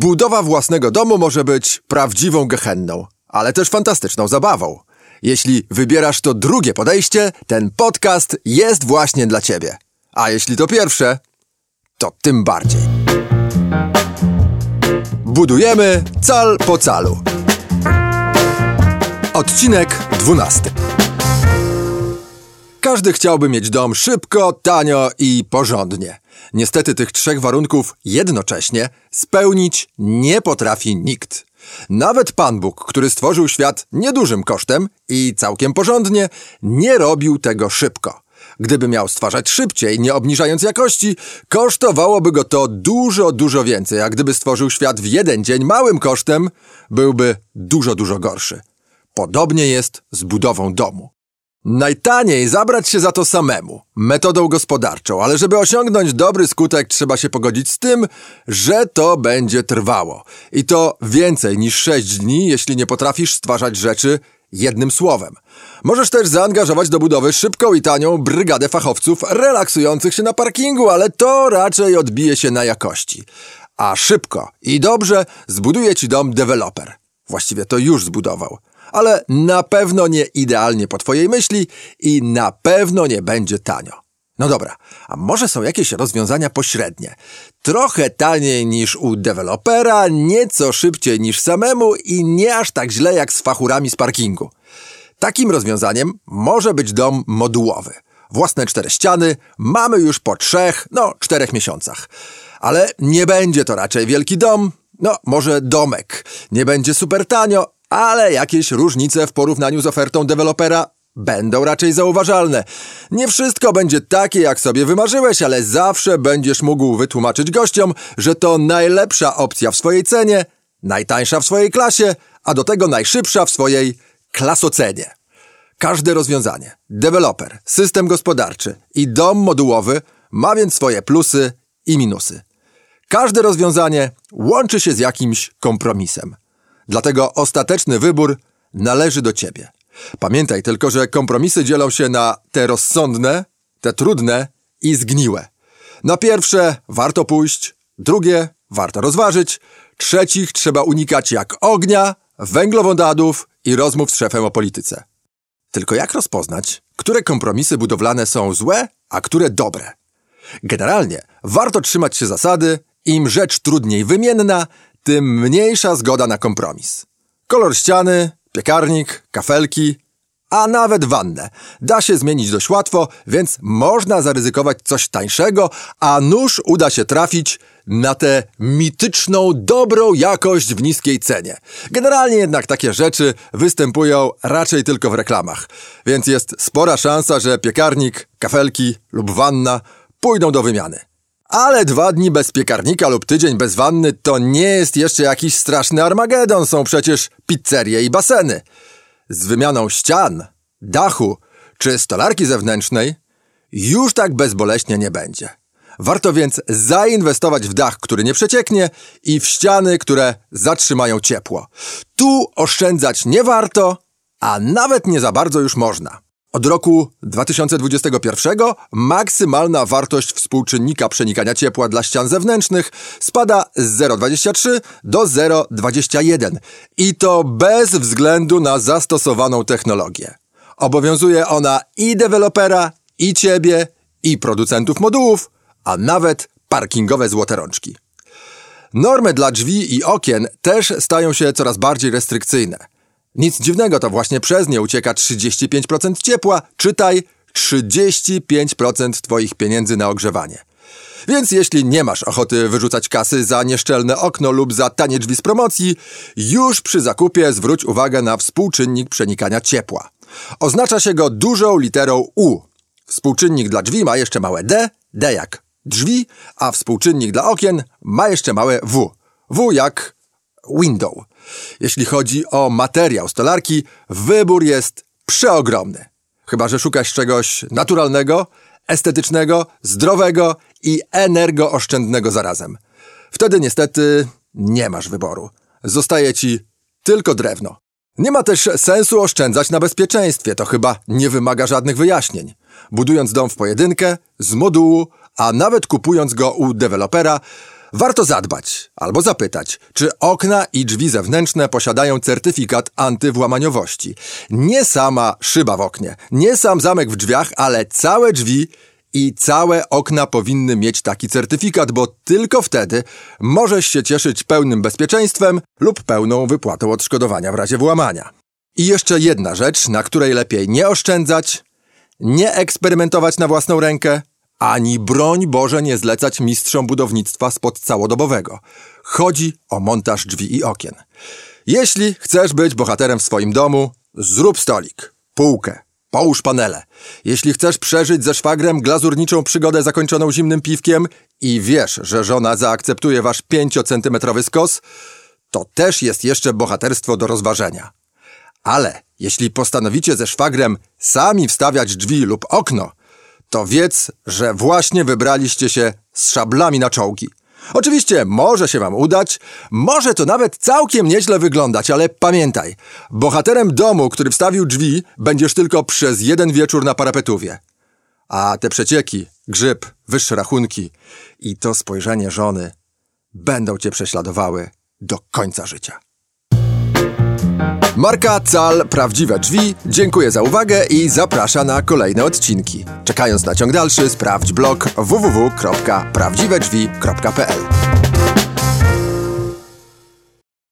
Budowa własnego domu może być prawdziwą gehenną, ale też fantastyczną zabawą. Jeśli wybierasz to drugie podejście, ten podcast jest właśnie dla ciebie. A jeśli to pierwsze, to tym bardziej. Budujemy cal po calu. Odcinek 12. Każdy chciałby mieć dom szybko, tanio i porządnie. Niestety tych trzech warunków jednocześnie spełnić nie potrafi nikt. Nawet Pan Bóg, który stworzył świat niedużym kosztem i całkiem porządnie, nie robił tego szybko. Gdyby miał stwarzać szybciej, nie obniżając jakości, kosztowałoby go to dużo, dużo więcej, a gdyby stworzył świat w jeden dzień małym kosztem, byłby dużo, dużo gorszy. Podobnie jest z budową domu. Najtaniej zabrać się za to samemu, metodą gospodarczą, ale żeby osiągnąć dobry skutek, trzeba się pogodzić z tym, że to będzie trwało. I to więcej niż 6 dni, jeśli nie potrafisz stwarzać rzeczy jednym słowem. Możesz też zaangażować do budowy szybką i tanią brygadę fachowców relaksujących się na parkingu, ale to raczej odbije się na jakości. A szybko i dobrze zbuduje ci dom deweloper. Właściwie to już zbudował ale na pewno nie idealnie po Twojej myśli i na pewno nie będzie tanio. No dobra, a może są jakieś rozwiązania pośrednie? Trochę taniej niż u dewelopera, nieco szybciej niż samemu i nie aż tak źle jak z fachurami z parkingu. Takim rozwiązaniem może być dom modułowy. Własne cztery ściany mamy już po trzech, no czterech miesiącach. Ale nie będzie to raczej wielki dom, no może domek. Nie będzie super tanio, ale jakieś różnice w porównaniu z ofertą dewelopera będą raczej zauważalne. Nie wszystko będzie takie, jak sobie wymarzyłeś, ale zawsze będziesz mógł wytłumaczyć gościom, że to najlepsza opcja w swojej cenie, najtańsza w swojej klasie, a do tego najszybsza w swojej klasocenie. Każde rozwiązanie, deweloper, system gospodarczy i dom modułowy ma więc swoje plusy i minusy. Każde rozwiązanie łączy się z jakimś kompromisem. Dlatego ostateczny wybór należy do ciebie. Pamiętaj tylko, że kompromisy dzielą się na te rozsądne, te trudne i zgniłe. Na pierwsze warto pójść, drugie warto rozważyć, trzecich trzeba unikać jak ognia, węglowodanów i rozmów z szefem o polityce. Tylko jak rozpoznać, które kompromisy budowlane są złe, a które dobre? Generalnie warto trzymać się zasady, im rzecz trudniej wymienna, tym mniejsza zgoda na kompromis. Kolor ściany, piekarnik, kafelki, a nawet wannę. Da się zmienić dość łatwo, więc można zaryzykować coś tańszego, a nóż uda się trafić na tę mityczną, dobrą jakość w niskiej cenie. Generalnie jednak takie rzeczy występują raczej tylko w reklamach, więc jest spora szansa, że piekarnik, kafelki lub wanna pójdą do wymiany. Ale dwa dni bez piekarnika lub tydzień bez wanny to nie jest jeszcze jakiś straszny Armagedon, są przecież pizzerie i baseny. Z wymianą ścian, dachu czy stolarki zewnętrznej już tak bezboleśnie nie będzie. Warto więc zainwestować w dach, który nie przecieknie i w ściany, które zatrzymają ciepło. Tu oszczędzać nie warto, a nawet nie za bardzo już można. Od roku 2021 maksymalna wartość współczynnika przenikania ciepła dla ścian zewnętrznych spada z 0,23 do 0,21 i to bez względu na zastosowaną technologię. Obowiązuje ona i dewelopera, i ciebie, i producentów modułów, a nawet parkingowe złote rączki. Normy dla drzwi i okien też stają się coraz bardziej restrykcyjne. Nic dziwnego, to właśnie przez nie ucieka 35% ciepła, czytaj 35% Twoich pieniędzy na ogrzewanie. Więc jeśli nie masz ochoty wyrzucać kasy za nieszczelne okno lub za tanie drzwi z promocji, już przy zakupie zwróć uwagę na współczynnik przenikania ciepła. Oznacza się go dużą literą U. Współczynnik dla drzwi ma jeszcze małe D, D jak drzwi, a współczynnik dla okien ma jeszcze małe W. W jak window. Jeśli chodzi o materiał stolarki, wybór jest przeogromny. Chyba, że szukasz czegoś naturalnego, estetycznego, zdrowego i energooszczędnego zarazem. Wtedy niestety nie masz wyboru. Zostaje ci tylko drewno. Nie ma też sensu oszczędzać na bezpieczeństwie, to chyba nie wymaga żadnych wyjaśnień. Budując dom w pojedynkę, z modułu, a nawet kupując go u dewelopera, Warto zadbać albo zapytać, czy okna i drzwi zewnętrzne posiadają certyfikat antywłamaniowości. Nie sama szyba w oknie, nie sam zamek w drzwiach, ale całe drzwi i całe okna powinny mieć taki certyfikat, bo tylko wtedy możesz się cieszyć pełnym bezpieczeństwem lub pełną wypłatą odszkodowania w razie włamania. I jeszcze jedna rzecz, na której lepiej nie oszczędzać, nie eksperymentować na własną rękę, ani broń Boże nie zlecać mistrzom budownictwa spod całodobowego. Chodzi o montaż drzwi i okien. Jeśli chcesz być bohaterem w swoim domu, zrób stolik, półkę, połóż panele. Jeśli chcesz przeżyć ze szwagrem glazurniczą przygodę zakończoną zimnym piwkiem i wiesz, że żona zaakceptuje wasz 5-centymetrowy skos, to też jest jeszcze bohaterstwo do rozważenia. Ale jeśli postanowicie ze szwagrem sami wstawiać drzwi lub okno, to wiedz, że właśnie wybraliście się z szablami na czołgi. Oczywiście może się wam udać, może to nawet całkiem nieźle wyglądać, ale pamiętaj, bohaterem domu, który wstawił drzwi, będziesz tylko przez jeden wieczór na parapetówie. A te przecieki, grzyb, wyższe rachunki i to spojrzenie żony będą cię prześladowały do końca życia. Marka Cal Prawdziwe Drzwi dziękuję za uwagę i zaprasza na kolejne odcinki. Czekając na ciąg dalszy, sprawdź blog www.prawdziwedrzwi.pl